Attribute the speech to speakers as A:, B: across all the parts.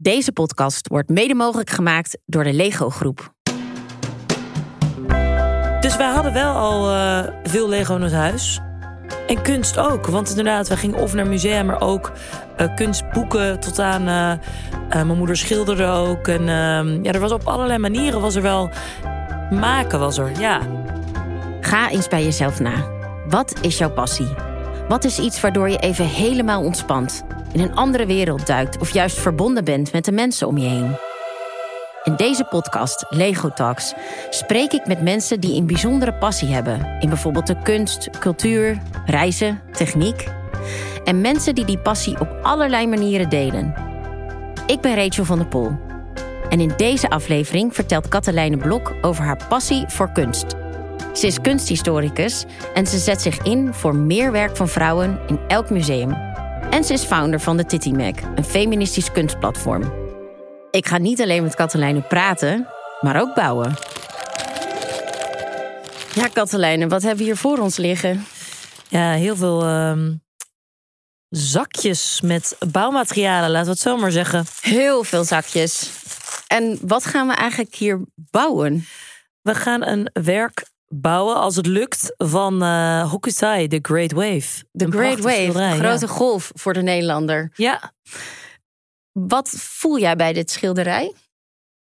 A: Deze podcast wordt mede mogelijk gemaakt door de Lego Groep.
B: Dus wij hadden wel al eh, veel Lego in ons huis. En kunst ook. Want inderdaad, we gingen of naar musea, maar ook uh, kunstboeken tot aan. Uh, mijn moeder schilderde ook. En ehm, ja, er was op allerlei manieren was er wel. Maken was er, ja.
A: Ga eens bij jezelf na. Wat is jouw passie? Wat is iets waardoor je even helemaal ontspant, in een andere wereld duikt of juist verbonden bent met de mensen om je heen? In deze podcast, Lego Talks, spreek ik met mensen die een bijzondere passie hebben in bijvoorbeeld de kunst, cultuur, reizen, techniek. En mensen die die passie op allerlei manieren delen. Ik ben Rachel van der Pol. En in deze aflevering vertelt Katelijne Blok over haar passie voor kunst. Ze is kunsthistoricus en ze zet zich in voor meer werk van vrouwen in elk museum. En ze is founder van de Titty Mac, een feministisch kunstplatform. Ik ga niet alleen met Katelijne praten, maar ook bouwen. Ja, Katelijne, wat hebben we hier voor ons liggen?
B: Ja, heel veel ehm, zakjes met bouwmaterialen, laten we het zo maar zeggen.
A: Heel veel zakjes. En wat gaan we eigenlijk hier bouwen?
B: We gaan een werk bouwen, als het lukt, van uh, Hokusai, The Great Wave.
A: The Great Wave, de grote golf voor de Nederlander.
B: Ja.
A: Wat voel jij bij dit schilderij?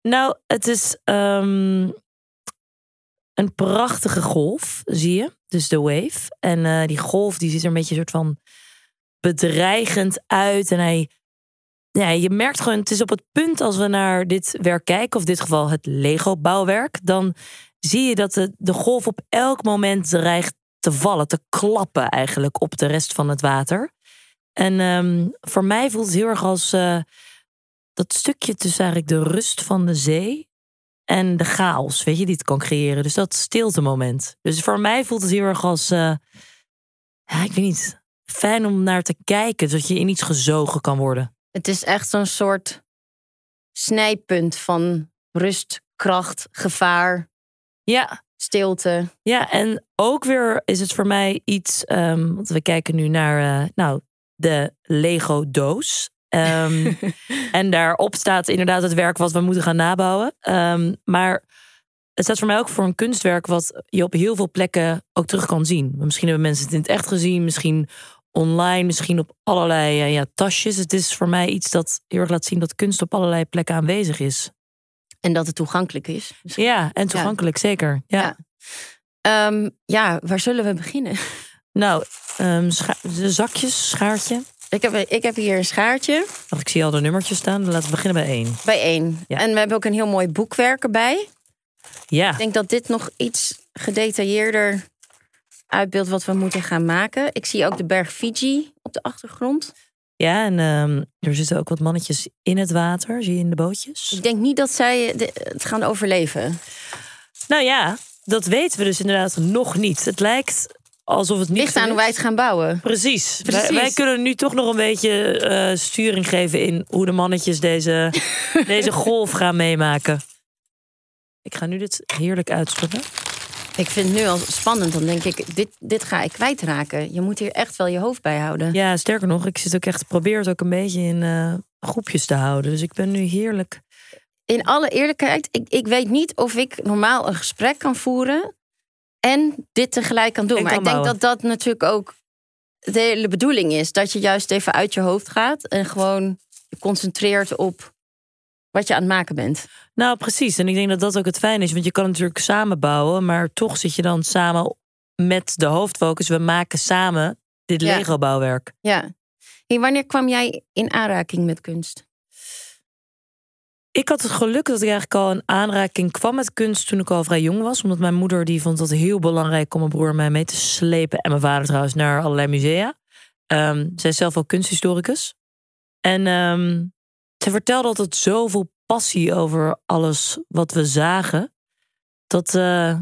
B: Nou, het is um, een prachtige golf, zie je. Dus de wave. En uh, die golf die ziet er een beetje een soort van bedreigend uit. En hij, ja, je merkt gewoon, het is op het punt als we naar dit werk kijken, of in dit geval het Lego-bouwwerk, dan zie je dat de, golf op elk moment dreigt te vallen, te klappen eigenlijk op de rest van het water. En um, voor mij voelt het heel erg als uh, dat stukje tussen eigenlijk de rust van de zee en de chaos, weet je, die het kan creëren. Dus dat stilte moment. Dus voor mij voelt het heel erg als, uh, ja, ik weet niet, fijn om naar te kijken, zodat je in iets gezogen kan worden.
A: Het is echt zo'n soort snijpunt van rust, kracht, gevaar.
B: Ja.
A: Stilte.
B: Ja, en ook weer is het voor mij iets, um, want we kijken nu naar, uh, nou, de Lego doos. Um, en daarop staat inderdaad het werk wat we moeten gaan nabouwen. Um, maar het staat voor mij ook voor een kunstwerk wat je op heel veel plekken ook terug kan zien. Misschien hebben mensen het in het echt gezien, misschien online, misschien op allerlei uh, ja, tasjes. Het is voor mij iets dat heel erg laat zien dat kunst op allerlei plekken aanwezig is.
A: En dat het toegankelijk is.
B: Ja, en toegankelijk, ja. zeker. Ja.
A: Ja. Um, ja, waar zullen we beginnen?
B: Nou, um, de zakjes, schaartje.
A: Ik heb, ik heb hier een schaartje.
B: Wacht, ik zie al de nummertjes staan. Dan laten we beginnen bij één.
A: Bij één. Ja. En we hebben ook een heel mooi boekwerk erbij.
B: Ja.
A: Ik denk dat dit nog iets gedetailleerder uitbeeldt wat we moeten gaan maken. Ik zie ook de berg Fiji op de achtergrond.
B: Ja, en um, er zitten ook wat mannetjes in het water, zie je in de bootjes.
A: Ik denk niet dat zij het gaan overleven.
B: Nou ja, dat weten we dus inderdaad nog niet. Het lijkt alsof het niet.
A: Ligt aan hoe wij het gaan bouwen.
B: Precies. Precies. Wij, wij, kunnen nu toch nog een beetje uh, sturing geven in hoe de mannetjes deze, deze golf gaan meemaken. Ik ga nu dit heerlijk uitschudden.
A: Ik vind het nu al spannend. Dan denk ik, dit, dit ga ik kwijtraken. Je moet hier echt wel je hoofd bij houden.
B: Ja, sterker nog, ik zit ook echt, probeer het ook een beetje in uh, groepjes te houden. Dus ik ben nu heerlijk.
A: In alle eerlijkheid, ik, ik weet niet of ik normaal een gesprek kan voeren en dit tegelijk kan doen.
B: En
A: maar
B: kan
A: ik denk dat dat natuurlijk ook de hele bedoeling is. Dat je juist even uit je hoofd gaat en gewoon je concentreert op wat je aan het maken bent.
B: Nou, precies. En ik denk dat dat ook het fijn is. Want je kan natuurlijk samen bouwen, maar toch zit je dan samen met de hoofdfocus. We maken samen dit
A: Ja.
B: Lego-bouwwerk.
A: Ja. Hey, wanneer kwam jij in aanraking met kunst?
B: Ik had het geluk dat ik eigenlijk al in aanraking kwam met kunst toen ik al vrij jong was. Omdat mijn moeder die vond het heel belangrijk om mijn broer mij mee te slepen. En mijn vader trouwens naar allerlei musea. Ehm, zij is zelf ook kunsthistoricus. En ehm, ze vertelde altijd zoveel passie over alles wat we zagen. Dat, eh,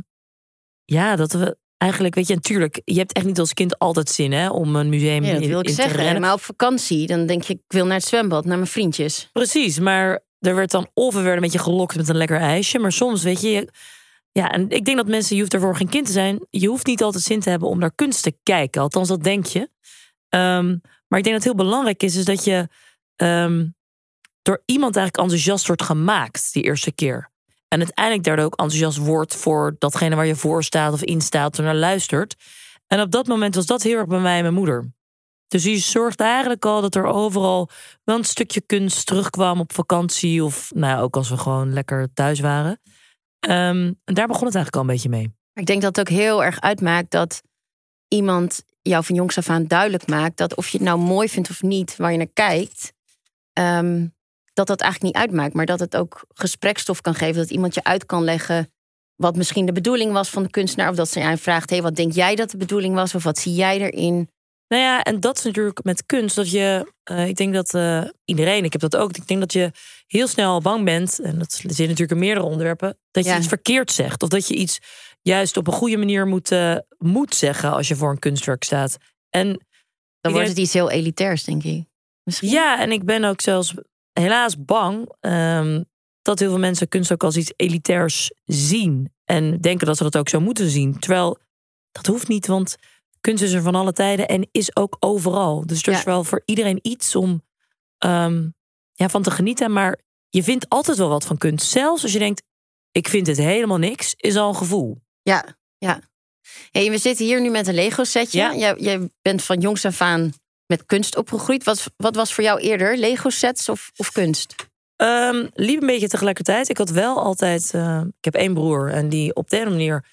B: ja, dat we eigenlijk, weet je, natuurlijk, je hebt echt niet als kind altijd zin hè, om een museum
A: Ja, dat
B: in,
A: wil ik
B: in te
A: zeggen.
B: rennen.
A: Maar op vakantie, dan denk je, ik wil naar het zwembad, naar mijn vriendjes.
B: Precies, maar er werd dan of we werden een beetje gelokt met een lekker ijsje. Maar soms, weet je, je- ja, en ik denk dat mensen, je hoeft ervoor geen kind te zijn. Je hoeft niet altijd zin te hebben om naar kunst te kijken. Althans, dat denk je. Ehm, maar ik denk dat het heel belangrijk is, is dat je ehm, door iemand eigenlijk enthousiast wordt gemaakt die eerste keer. En uiteindelijk daardoor ook enthousiast wordt voor datgene waar je voor staat of in staat of naar luistert. En op dat moment was dat heel erg bij mij en mijn moeder. Dus die zorgde eigenlijk al dat er overal wel een stukje kunst terugkwam op vakantie. Of nou ja, ook als we gewoon lekker thuis waren. Ehm, en daar begon het eigenlijk al een beetje mee.
A: Ik denk dat het ook heel erg uitmaakt dat iemand jou van jongs af aan duidelijk maakt dat of je het nou mooi vindt of niet, waar je naar kijkt, ehm, dat dat eigenlijk niet uitmaakt. Maar dat het ook gesprekstof kan geven. Dat iemand je uit kan leggen wat misschien de bedoeling was van de kunstenaar. Of dat ze aan vraagt: hey, wat denk jij dat de bedoeling was? Of wat zie jij erin?
B: Nou ja, en dat is natuurlijk met kunst. Dat je, uh, ik denk dat uh, iedereen, ik heb dat ook. Ik denk dat je heel snel bang bent. En dat zit natuurlijk in meerdere onderwerpen. Dat je
A: Ja.
B: iets verkeerd zegt. Of dat je iets juist op een goede manier moet, eh, moet zeggen als je voor een kunstwerk staat. En
A: Dan wordt het iets heel elitairs, denk ik. Misschien.
B: Ja, en ik ben ook zelfs helaas bang ehm, dat heel veel mensen kunst ook als iets elitairs zien. En denken dat ze dat ook zo moeten zien. Terwijl dat hoeft niet, want kunst is er van alle tijden en is ook overal. Dus er is
A: Ja.
B: wel voor iedereen iets om ehm, ja, van te genieten. Maar je vindt altijd wel wat van kunst. Zelfs als je denkt, ik vind het helemaal niks, is al een gevoel.
A: Ja, ja. Hey, we zitten hier nu met een Lego setje.
B: Ja.
A: Jij, jij bent van jongs af aan met kunst opgegroeid. Wat, wat was voor jou eerder? Lego sets of, of kunst?
B: Ehm, liep een beetje tegelijkertijd. Ik had wel altijd. eh, ik heb één broer en die op de manier,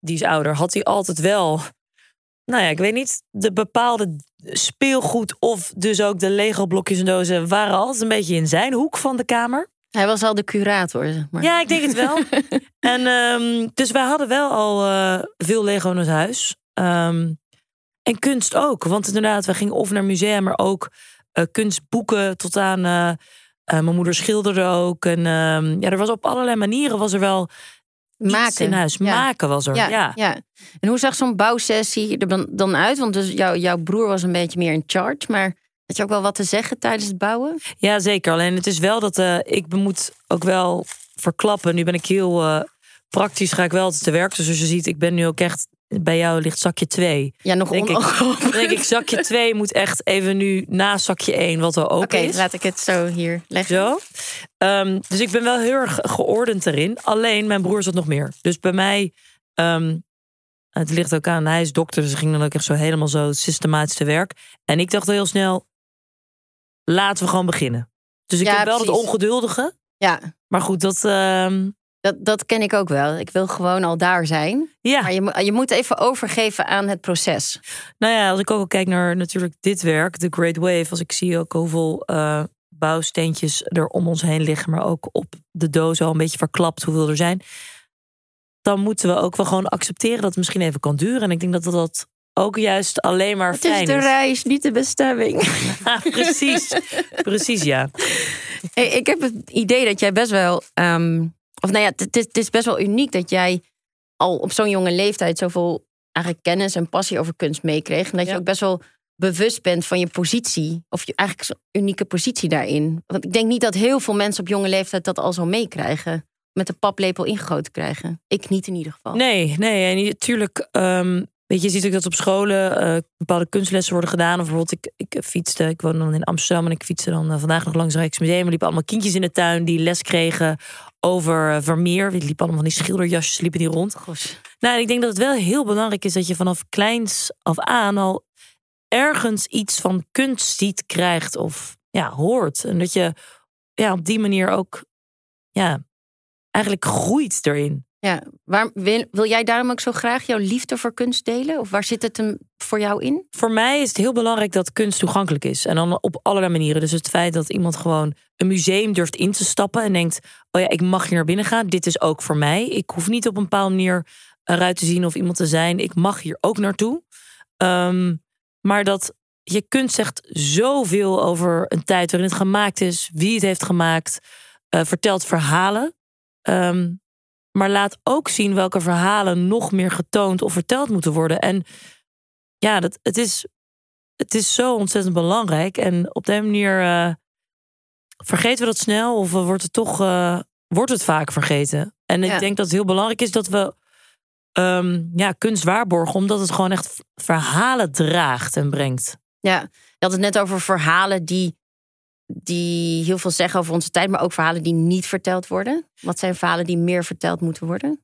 B: die is ouder, had hij altijd wel. Nou ja, ik weet niet, de bepaalde speelgoed of dus ook de Lego blokjes en dozen waren altijd een beetje in zijn hoek van de kamer.
A: Hij was al de curator, zeg maar.
B: Ja, ik denk het wel. en ehm, dus wij hadden wel al eh, veel Lego in ons huis. Ehm, en kunst ook. Want inderdaad, we gingen of naar musea, maar ook eh, kunstboeken tot aan. eh, eh, mijn moeder schilderde ook. En ehm, ja, er was op allerlei manieren was er wel
A: Maken.
B: in huis.
A: Ja.
B: Maken was er.
A: Ja,
B: Ja,
A: ja. En hoe zag zo'n bouwsessie er dan- dan uit? Want dus jou, jouw broer was een beetje meer in charge. Maar had je ook wel wat te zeggen tijdens het bouwen?
B: Ja, zeker. Alleen het is wel dat ik moet ook wel verklappen. Nu ben ik heel praktisch, ga ik wel altijd te werk. Dus zoals je ziet, ik ben nu ook echt. Bij jou ligt zakje 2.
A: Ja, nog
B: Denk ik. denk ik, zakje 2 moet echt even nu na zakje 1, wat er ook
A: Oké,
B: is.
A: laat ik het zo hier leggen.
B: Zo. Ehm, dus ik ben wel heel erg geordend erin. Alleen mijn broer zat nog meer. Dus bij mij, ehm, het ligt ook aan, hij is dokter, dus ging dan ook echt zo helemaal zo systematisch te werk. En ik dacht al heel snel, laten we gewoon beginnen. Dus ik
A: Ja,
B: heb wel het
A: precies.
B: ongeduldige.
A: Ja,
B: Maar goed, dat, ehm,
A: dat, dat ken ik ook wel. Ik wil gewoon al daar zijn.
B: ja.
A: Maar je, moet- je moet even overgeven aan het proces.
B: Nou ja, als ik ook al kijk naar natuurlijk dit werk, The Great Wave, als ik zie ook hoeveel eh, bouwsteentjes er om ons heen liggen, maar ook op de doos al een beetje verklapt hoeveel er zijn, dan moeten we ook wel gewoon accepteren dat het misschien even kan duren. En ik denk dat dat ook juist alleen maar
A: Het is
B: fijn
A: de
B: is.
A: reis, niet de bestemming.
B: Ja, precies, precies ja.
A: Hey, ik heb het idee dat jij best wel. ehm, of nou ja, het is, het is best wel uniek dat jij al op zo'n jonge leeftijd zoveel eigenlijk kennis en passie over kunst meekreeg. En dat je
B: Ja.
A: ook best wel bewust bent van je positie. Of je eigenlijk zo'n unieke positie daarin. Want ik denk niet dat heel veel mensen op jonge leeftijd dat al zo meekrijgen. Met de paplepel ingegoten krijgen. Ik niet in ieder geval.
B: Nee, nee, en natuurlijk. ehm, weet je, je ziet ook dat op scholen eh, bepaalde kunstlessen worden gedaan. Of bijvoorbeeld, ik, ik fietste, ik woon dan in Amsterdam en ik fietste dan eh, vandaag nog langs het Rijksmuseum. Er liepen allemaal kindjes in de tuin die les kregen over eh, Vermeer. Die liepen allemaal van die schilderjasjes, liepen die rond.
A: Gosh.
B: Nou, ik denk dat het wel heel belangrijk is dat je vanaf kleins af aan al ergens iets van kunst ziet, krijgt of ja, hoort. En dat je ja, op die manier ook ja, eigenlijk groeit erin.
A: Ja, waar, wil, jij daarom ook zo graag jouw liefde voor kunst delen? Of waar zit het hem voor jou in?
B: Voor mij is het heel belangrijk dat kunst toegankelijk is. En dan op allerlei manieren. Dus het feit dat iemand gewoon een museum durft in te stappen en denkt: Oh ja, ik mag hier naar binnen gaan. Dit is ook voor mij. Ik hoef niet op een bepaalde manier eruit te zien of iemand te zijn. Ik mag hier ook naartoe. Ehm, maar dat je kunst zegt zoveel over een tijd waarin het gemaakt is, wie het heeft gemaakt, eh, vertelt verhalen. Ehm, maar laat ook zien welke verhalen nog meer getoond of verteld moeten worden. En ja, dat, het, is, het is zo ontzettend belangrijk. En op die manier eh, vergeten we dat snel of eh, wordt het toch eh, wordt het vaak vergeten. En
A: Ja.
B: ik denk dat het heel belangrijk is dat we ehm, ja, kunst waarborgen, omdat het gewoon echt verhalen draagt en brengt.
A: Ja, je had het net over verhalen die die heel veel zeggen over onze tijd, maar ook verhalen die niet verteld worden? Wat zijn verhalen die meer verteld moeten worden?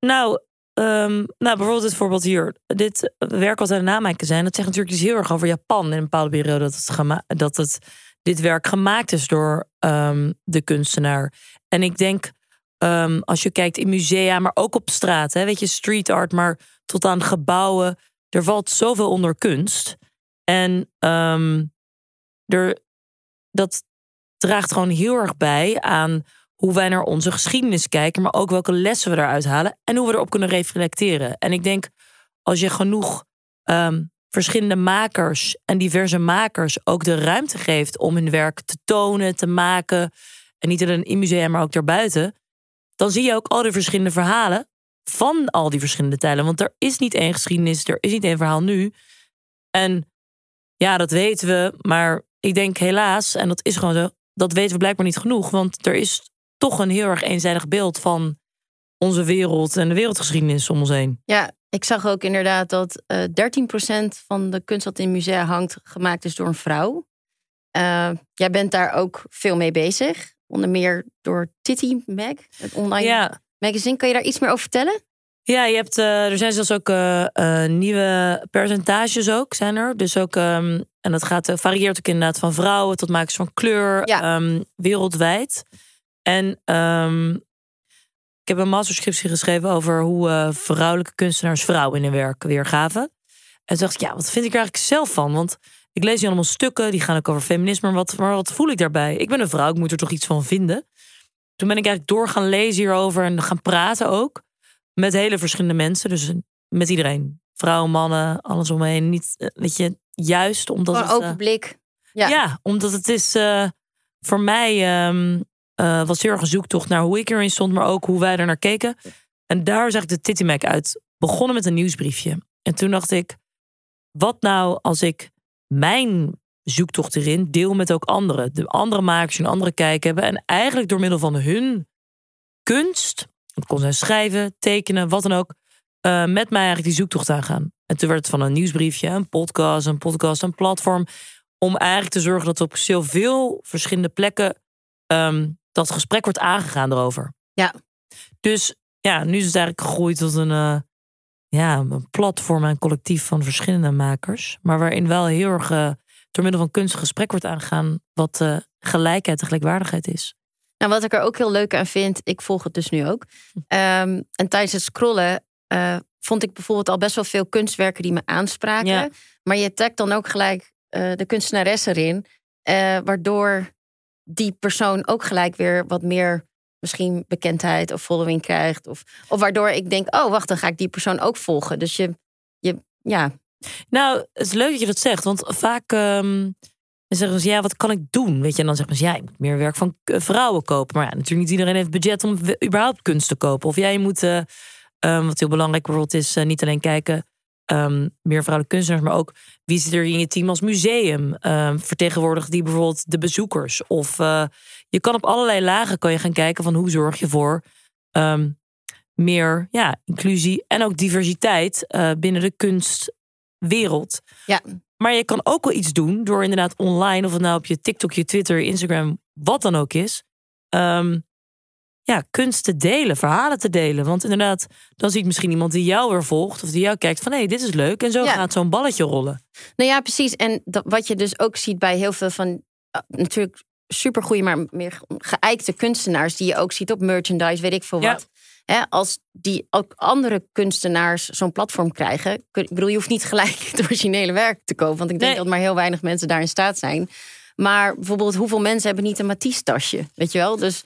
B: Nou, ehm, nou bijvoorbeeld het voorbeeld hier. Dit werk wat aan de namaken zijn, dat zegt natuurlijk dus heel erg over Japan in een bepaalde periode dat het, dat het dit werk gemaakt is door ehm, de kunstenaar. En ik denk, ehm, als je kijkt in musea, maar ook op straat, hè, weet je, street art, maar tot aan gebouwen, er valt zoveel onder kunst. En er, dat draagt gewoon heel erg bij aan hoe wij naar onze geschiedenis kijken, maar ook welke lessen we daaruit halen en hoe we erop kunnen reflecteren. En ik denk, als je genoeg ehm, verschillende makers en diverse makers ook de ruimte geeft om hun werk te tonen, te maken, en niet alleen in musea, maar ook daarbuiten, dan zie je ook al die verschillende verhalen van al die verschillende tijden. Want er is niet één geschiedenis, er is niet één verhaal nu. En ja, dat weten we, maar ik denk helaas, en dat is gewoon zo, dat weten we blijkbaar niet genoeg. Want er is toch een heel erg eenzijdig beeld van onze wereld en de wereldgeschiedenis om ons heen.
A: Ja, ik zag ook inderdaad dat uh, eh, 13% van de kunst dat in musea hangt gemaakt is door een vrouw. Uh, jij bent daar ook veel mee bezig. Onder meer door Titty Mag, het online ja. magazine. Kan je daar iets meer over vertellen?
B: Ja, je hebt, uh, er zijn zelfs ook nieuwe percentages ook, zijn er. Dus ook um, en dat gaat, uh, varieert ook inderdaad van vrouwen tot makers van kleur, ehm, wereldwijd. En um, ik heb een masterscriptie geschreven over hoe uh, vrouwelijke kunstenaars vrouwen in hun werk weergaven. En toen dacht ik, ja, wat vind ik er eigenlijk zelf van? Want ik lees hier allemaal stukken, die gaan ook over feminisme. Maar wat, maar wat voel ik daarbij? Ik ben een vrouw, ik moet er toch iets van vinden. Toen ben ik eigenlijk door gaan lezen hierover en gaan praten ook. Met hele verschillende mensen, dus met iedereen. Vrouwen, mannen, alles omheen. Niet, eh, weet je, juist omdat het...
A: open uh, blik.
B: Ja. ja. omdat het is uh, voor mij um, was heel erg een zoektocht naar hoe ik erin stond, maar ook hoe wij er naar keken. En daar zag ik de Titty Mac uit. Begonnen met een nieuwsbriefje. En toen dacht ik, wat nou als ik mijn zoektocht erin deel met ook anderen. De andere makers een andere kijk hebben. En eigenlijk door middel van hun kunst, het kon zijn schrijven, tekenen, wat dan ook, uh, met mij eigenlijk die zoektocht aangaan. En toen werd het van een nieuwsbriefje, een podcast, een podcast, een platform. Om eigenlijk te zorgen dat op zoveel verschillende plekken um, dat gesprek wordt aangegaan erover.
A: Ja.
B: Dus ja, nu is het eigenlijk gegroeid tot een, uh, ja, een platform en collectief van verschillende makers. Maar waarin wel heel erg uh, door middel van kunst gesprek wordt aangegaan. Wat uh, gelijkheid en gelijkwaardigheid is.
A: Nou, wat ik er ook heel leuk aan vind, ik volg het dus nu ook. Um, en tijdens het scrollen uh, vond ik bijvoorbeeld al best wel veel kunstwerken die me aanspraken. Maar je tagt dan ook gelijk uh, de kunstenares erin. Uh, waardoor die persoon ook gelijk weer wat meer misschien bekendheid of following krijgt. Of, of waardoor ik denk, oh wacht, dan ga ik die persoon ook volgen. Dus je, je ja.
B: Nou, het is leuk dat je dat zegt. Want vaak um, zeggen ze, ja, wat kan ik doen? Weet je, en dan zeggen ze, ja, ik moet meer werk van vrouwen kopen. Maar ja, natuurlijk niet iedereen heeft budget om überhaupt kunst te kopen. Of jij ja, moet... Uh, Um, wat heel belangrijk bijvoorbeeld is, uh, niet alleen kijken um, meer vrouwelijke kunstenaars, maar ook wie zit er in je team als museum? Um, vertegenwoordigt die bijvoorbeeld de bezoekers? Of uh, je kan op allerlei lagen kan je gaan kijken van hoe zorg je voor meer ja, inclusie en ook diversiteit uh, binnen de kunstwereld.
A: Ja.
B: Maar je kan ook wel iets doen door inderdaad online, of het nou op je TikTok, je Twitter, Instagram, wat dan ook is. Um, ja, kunst te delen, verhalen te delen. Want inderdaad, dan ziet misschien iemand die jou weer volgt of die jou kijkt van hé, hey, dit is leuk. En zo gaat zo'n balletje rollen.
A: Nou ja, precies. En dat, wat je dus ook ziet bij heel veel van uh, natuurlijk supergoeie, maar meer geëikte kunstenaars die je ook ziet op merchandise, weet ik veel wat. als die ook andere kunstenaars zo'n platform krijgen. Ik bedoel, je hoeft niet gelijk het originele werk te kopen. Want ik denk dat maar heel weinig mensen daar in staat zijn. Maar bijvoorbeeld, hoeveel mensen hebben niet een Matisse tasje? Weet je wel? Dus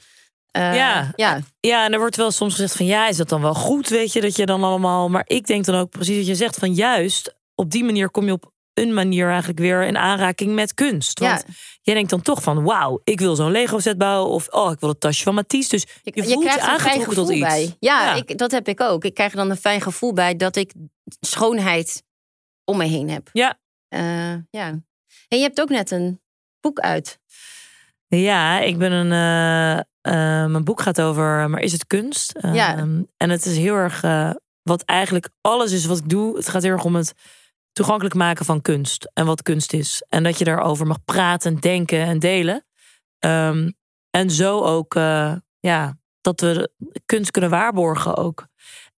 B: uh, ja. ja. ja, en er wordt wel soms gezegd van ja, is dat dan wel goed, weet je, dat je dan allemaal. Maar ik denk dan ook precies wat je zegt, van juist op die manier kom je op een manier eigenlijk weer in aanraking met kunst. Want ja. jij denkt dan toch van wauw, ik wil zo'n Lego set bouwen of oh, ik wil het tasje van Matisse. Dus je, je, je voelt aangetrokken tot iets.
A: Bij. Ja, ja. Ik, dat heb ik ook. Ik krijg er dan een fijn gevoel bij dat ik schoonheid om me heen heb.
B: Ja.
A: Uh, ja. En je hebt ook net een boek uit.
B: Ja, ik ben een. Uh, mijn boek gaat over, maar is het kunst?
A: Ja.
B: Ehm, en het is heel erg. Uh, wat eigenlijk alles is wat ik doe. Het gaat heel erg om het toegankelijk maken van kunst. En wat kunst is. En dat je daarover mag praten, denken en delen. Ehm, en zo ook, eh, ja, dat we kunst kunnen waarborgen ook.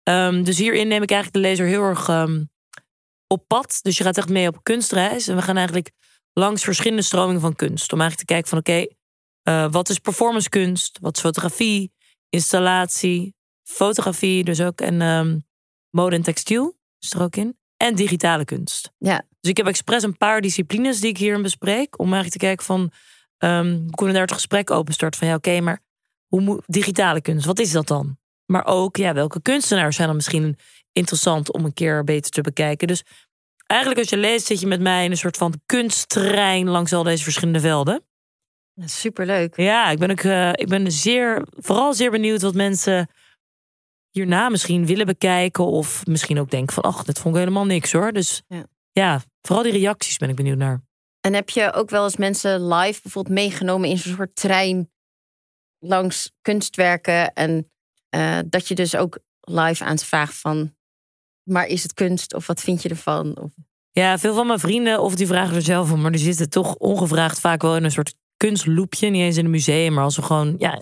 B: Ehm, dus hierin neem ik eigenlijk de lezer heel erg op pad. Dus je gaat echt mee op kunstreis. En we gaan eigenlijk langs verschillende stromingen van kunst. Om eigenlijk te kijken van oké, eh, wat is performance kunst? Wat is fotografie? Installatie, fotografie dus ook. En um, mode en textiel is er ook in. En digitale kunst.
A: Ja.
B: Dus ik heb expres een paar disciplines die ik hierin bespreek. Om eigenlijk te kijken van... Um, hoe kunnen daar het gesprek openstarten van... ja, oké, maar hoe moet, digitale kunst, wat is dat dan? Maar ook, ja, welke kunstenaars zijn dan misschien interessant... om een keer beter te bekijken. Dus eigenlijk als je leest, zit je met mij in een soort van kunsttrein... langs al deze verschillende velden.
A: Superleuk.
B: Ja, ik ben, ook, uh, ik ben zeer, vooral zeer benieuwd wat mensen hierna misschien willen bekijken. Of misschien ook denken van, ach, dat vond ik helemaal niks hoor. Dus ja. ja, vooral die reacties ben ik benieuwd naar.
A: En heb je ook wel eens mensen live bijvoorbeeld meegenomen in zo'n soort trein langs kunstwerken? En uh, dat je dus ook live aan ze vraagt van, maar is het kunst of wat vind je ervan? Of...
B: Ja, veel van mijn vrienden, of die vragen er zelf om, maar die zitten toch ongevraagd vaak wel in een soort kunstloepje. Niet eens in een museum, maar als we gewoon. Ja,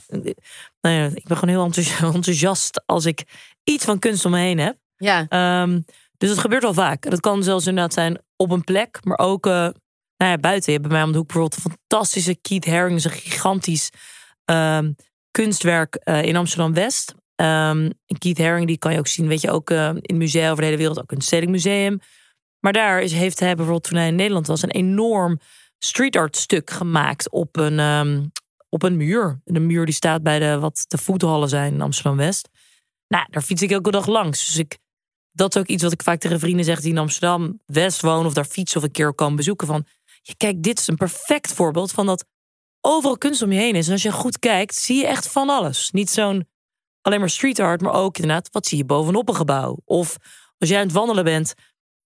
B: nou ja, ik ben gewoon heel enthousiast als ik iets van kunst om me heen heb.
A: Ja.
B: Um, dus dat gebeurt wel vaak. Dat kan zelfs inderdaad zijn op een plek, maar ook uh, nou ja, buiten. Je hebt bij mij om de hoek bijvoorbeeld een fantastische Keith Haring, een gigantisch um, kunstwerk uh, in Amsterdam West. Um, Keith Haring, die kan je ook zien, weet je, ook uh, in musea over de hele wereld, ook in het Stedelijk Museum. Maar daar is, heeft hij bijvoorbeeld toen hij in Nederland was een enorm street art stuk gemaakt op een, um, op een muur. De muur die staat bij de, wat de voethallen zijn in Amsterdam-West. Nou, daar fiets ik elke dag langs. Dus ik, dat is ook iets wat ik vaak tegen vrienden zeg die in Amsterdam-West wonen of daar fietsen of een keer komen bezoeken. Van, kijk, dit is een perfect voorbeeld van dat overal kunst om je heen is. En als je goed kijkt, zie je echt van alles. Niet zo'n alleen maar street art, maar ook inderdaad, wat zie je bovenop een gebouw? Of als jij aan het wandelen bent,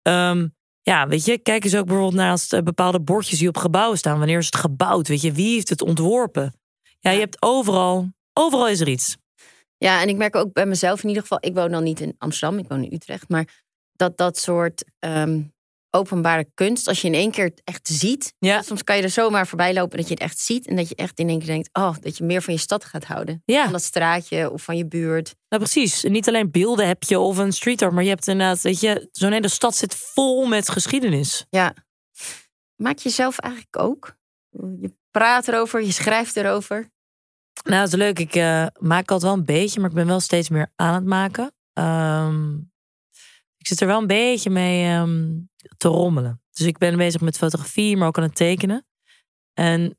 B: um, ja, weet je, kijk eens ook bijvoorbeeld naar als bepaalde bordjes die op gebouwen staan. Wanneer is het gebouwd? Weet je, wie heeft het ontworpen? Ja, je hebt overal, overal is er iets.
A: Ja, en ik merk ook bij mezelf in ieder geval, ik woon dan niet in Amsterdam, ik woon in Utrecht, maar dat dat soort um, openbare kunst, als je in één keer het echt ziet,
B: ja.
A: soms kan je er zomaar voorbij lopen dat je het echt ziet en dat je echt in één keer denkt, oh, dat je meer van je stad gaat houden.
B: Ja.
A: Van dat straatje of van je buurt.
B: Nou, precies. niet alleen beelden heb je of een street art, maar je hebt inderdaad, weet je, zo'n hele stad zit vol met geschiedenis.
A: Ja. Maak je zelf eigenlijk ook? Je praat erover, je schrijft erover.
B: Nou, dat is leuk. Ik uh, maak altijd wel een beetje, maar ik ben wel steeds meer aan het maken. Um, ik zit er wel een beetje mee um, te rommelen. Dus ik ben bezig met fotografie, maar ook aan het tekenen. En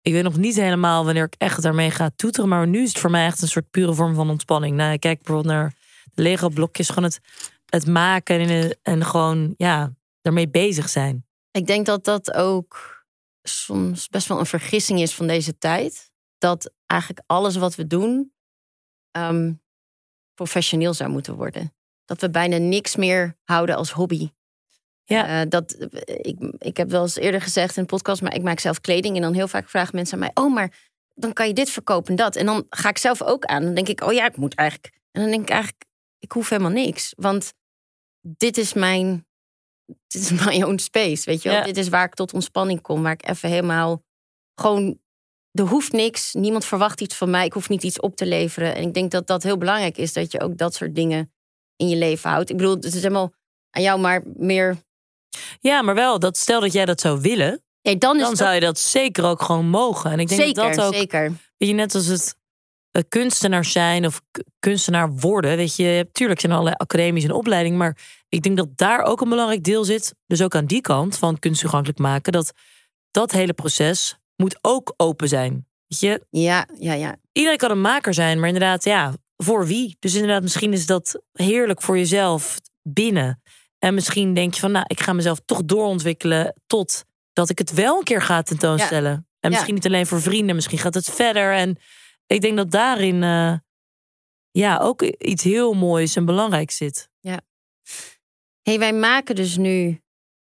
B: ik weet nog niet helemaal wanneer ik echt daarmee ga toeteren. Maar nu is het voor mij echt een soort pure vorm van ontspanning. Nou, ik kijk bijvoorbeeld naar de Lego blokjes. Gewoon het, het maken en, en gewoon ja, daarmee bezig zijn.
A: Ik denk dat dat ook soms best wel een vergissing is van deze tijd. Dat eigenlijk alles wat we doen um, professioneel zou moeten worden. Dat we bijna niks meer houden als hobby.
B: Ja.
A: Uh, dat, ik, ik heb wel eens eerder gezegd in een podcast, maar ik maak zelf kleding. En dan heel vaak vragen mensen aan mij: Oh, maar dan kan je dit verkopen en dat. En dan ga ik zelf ook aan. Dan denk ik: Oh ja, ik moet eigenlijk. En dan denk ik eigenlijk: Ik hoef helemaal niks. Want dit is mijn. Dit is my own space. Weet je wel?
B: Ja.
A: Dit is waar ik tot ontspanning kom. Waar ik even helemaal. Gewoon. Er hoeft niks. Niemand verwacht iets van mij. Ik hoef niet iets op te leveren. En ik denk dat dat heel belangrijk is. Dat je ook dat soort dingen in je leven houdt. Ik bedoel, het is helemaal aan jou, maar meer
B: ja, maar wel, dat stel dat jij dat zou willen,
A: dan, is
B: dan
A: dat...
B: zou je dat zeker ook gewoon mogen. En ik denk
A: zeker,
B: dat dat ook,
A: zeker.
B: weet je, net als het uh, kunstenaar zijn of kunstenaar worden, weet je, tuurlijk zijn er allerlei academies en opleidingen, maar ik denk dat daar ook een belangrijk deel zit, dus ook aan die kant van kunst toegankelijk maken, dat dat hele proces moet ook open zijn. Weet je?
A: Ja, ja, ja.
B: Iedereen kan een maker zijn, maar inderdaad, ja, voor wie? Dus inderdaad, misschien is dat heerlijk voor jezelf binnen. En misschien denk je van, nou, ik ga mezelf toch doorontwikkelen tot dat ik het wel een keer ga tentoonstellen. Ja. En misschien ja. niet alleen voor vrienden, misschien gaat het verder. En ik denk dat daarin uh, ja, ook iets heel moois en belangrijks zit.
A: Ja. hey, wij maken dus nu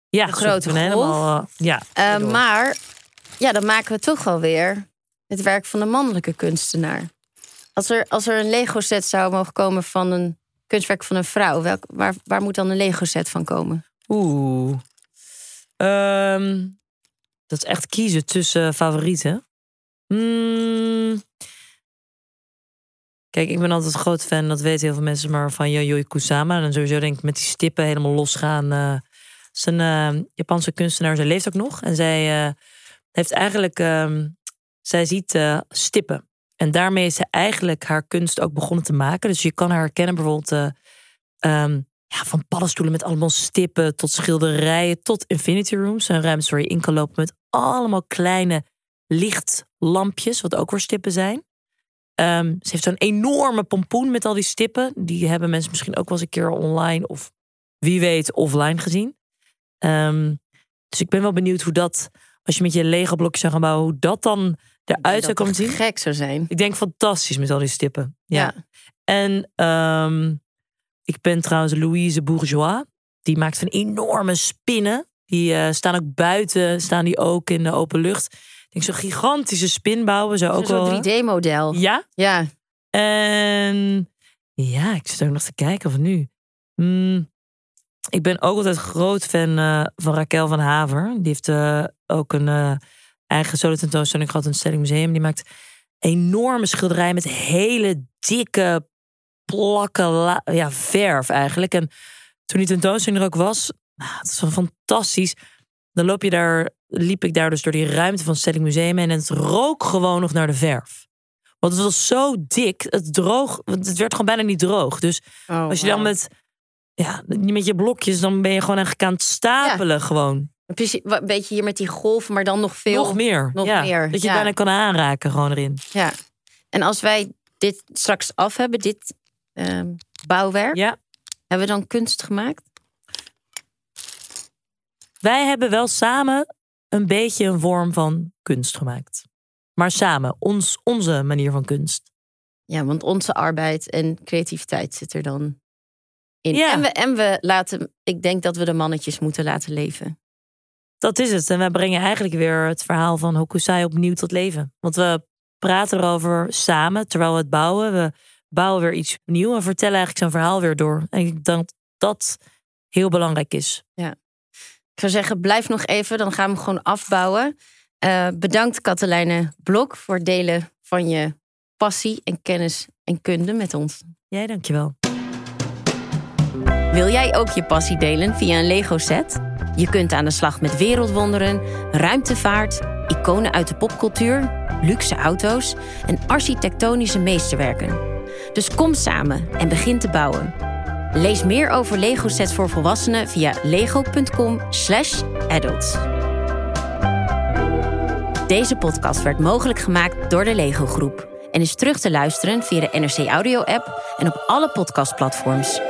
B: ja,
A: een grote golf.
B: Helemaal, uh, ja,
A: uh, maar ja, dan maken we toch wel weer het werk van een mannelijke kunstenaar. Als er, als er een Lego set zou mogen komen van een kunstwerk van een vrouw, welk, waar, waar moet dan een Lego set van komen?
B: Oeh. Um, dat is echt kiezen tussen favorieten. Mm. Kijk, ik ben altijd een groot fan, dat weten heel veel mensen, maar van Yayoi Kusama. En sowieso denk ik met die stippen helemaal losgaan. Uh, een uh, Japanse kunstenaar, zij leeft ook nog. En zij uh, heeft eigenlijk, um, zij ziet stippen. En daarmee is ze eigenlijk haar kunst ook begonnen te maken. Dus je kan haar herkennen bijvoorbeeld um, ja, van paddenstoelen met allemaal stippen tot schilderijen tot infinity rooms. Een ruimte waar je in kan lopen met allemaal kleine lichtlampjes, wat ook weer stippen zijn. Um, ze heeft zo'n enorme pompoen met al die stippen. Die hebben mensen misschien ook wel eens een keer online of wie weet offline gezien. Um, dus ik ben wel benieuwd hoe dat, als je met je Lego blokjes zou gaan hoe dat dan eruit zou komen zien.
A: gek zou zijn.
B: Ik denk fantastisch met al die stippen. Ja.
A: Ja.
B: En um, ik ben trouwens Louise Bourgeois. Die maakt van enorme spinnen. Die uh, staan ook buiten, staan die ook in de open lucht. Ik denk zo'n gigantische spin bouwen. Zou ook.
A: Zo'n 3D-model.
B: Ja.
A: Ja.
B: En ja, ik zit ook nog te kijken van nu. Mm, ik ben ook altijd groot fan uh, van Raquel van Haver. Die heeft uh, ook een eigen solo tentoonstelling gehad in het Stelling Museum. Die maakt enorme schilderijen met hele dikke plakken ja, verf eigenlijk. En toen die tentoonstelling er ook was, nou, het is wel fantastisch. Dan loop je daar, liep ik daar dus door die ruimte van het Stelling Museum en het rook gewoon nog naar de verf. Want het was zo dik, het droog, het werd gewoon bijna niet droog. Dus
A: Oh,
B: als je dan met, ja, met je blokjes, dan ben je gewoon eigenlijk aan het stapelen gewoon.
A: Precies, een beetje hier met die golf, maar dan nog veel.
B: Nog meer.
A: nog
B: ja,
A: meer,
B: Dat je
A: ja.
B: bijna kan aanraken gewoon erin.
A: Ja. En als wij dit straks af hebben, dit ehm, bouwwerk,
B: Ja.
A: hebben we dan kunst gemaakt?
B: Wij hebben wel samen een beetje een vorm van kunst gemaakt. Maar samen, ons, onze manier van kunst.
A: Ja, want onze arbeid en creativiteit zit er dan in.
B: Ja.
A: En, we, en we laten, ik denk dat we de mannetjes moeten laten leven.
B: Dat is het. En wij brengen eigenlijk weer het verhaal van Hokusai opnieuw tot leven. Want we praten erover samen terwijl we het bouwen. We bouwen weer iets nieuws en vertellen eigenlijk zijn verhaal weer door. En ik denk dat dat heel belangrijk is.
A: Ik zou zeggen, blijf nog even, dan gaan we hem gewoon afbouwen. Eh, bedankt Katelijne Blok voor het delen van je passie en kennis en kunde met ons.
B: Jij, dankjewel.
A: Wil jij ook je passie delen via een Lego set? Je kunt aan de slag met wereldwonderen, ruimtevaart, iconen uit de popcultuur, luxe auto's en architectonische meesterwerken. Dus kom samen en begin te bouwen. Lees meer over Lego sets voor volwassenen via lego.com/adults. Deze podcast werd mogelijk gemaakt door de Lego Groep en is terug te luisteren via de NRC Audio app en op alle podcastplatforms.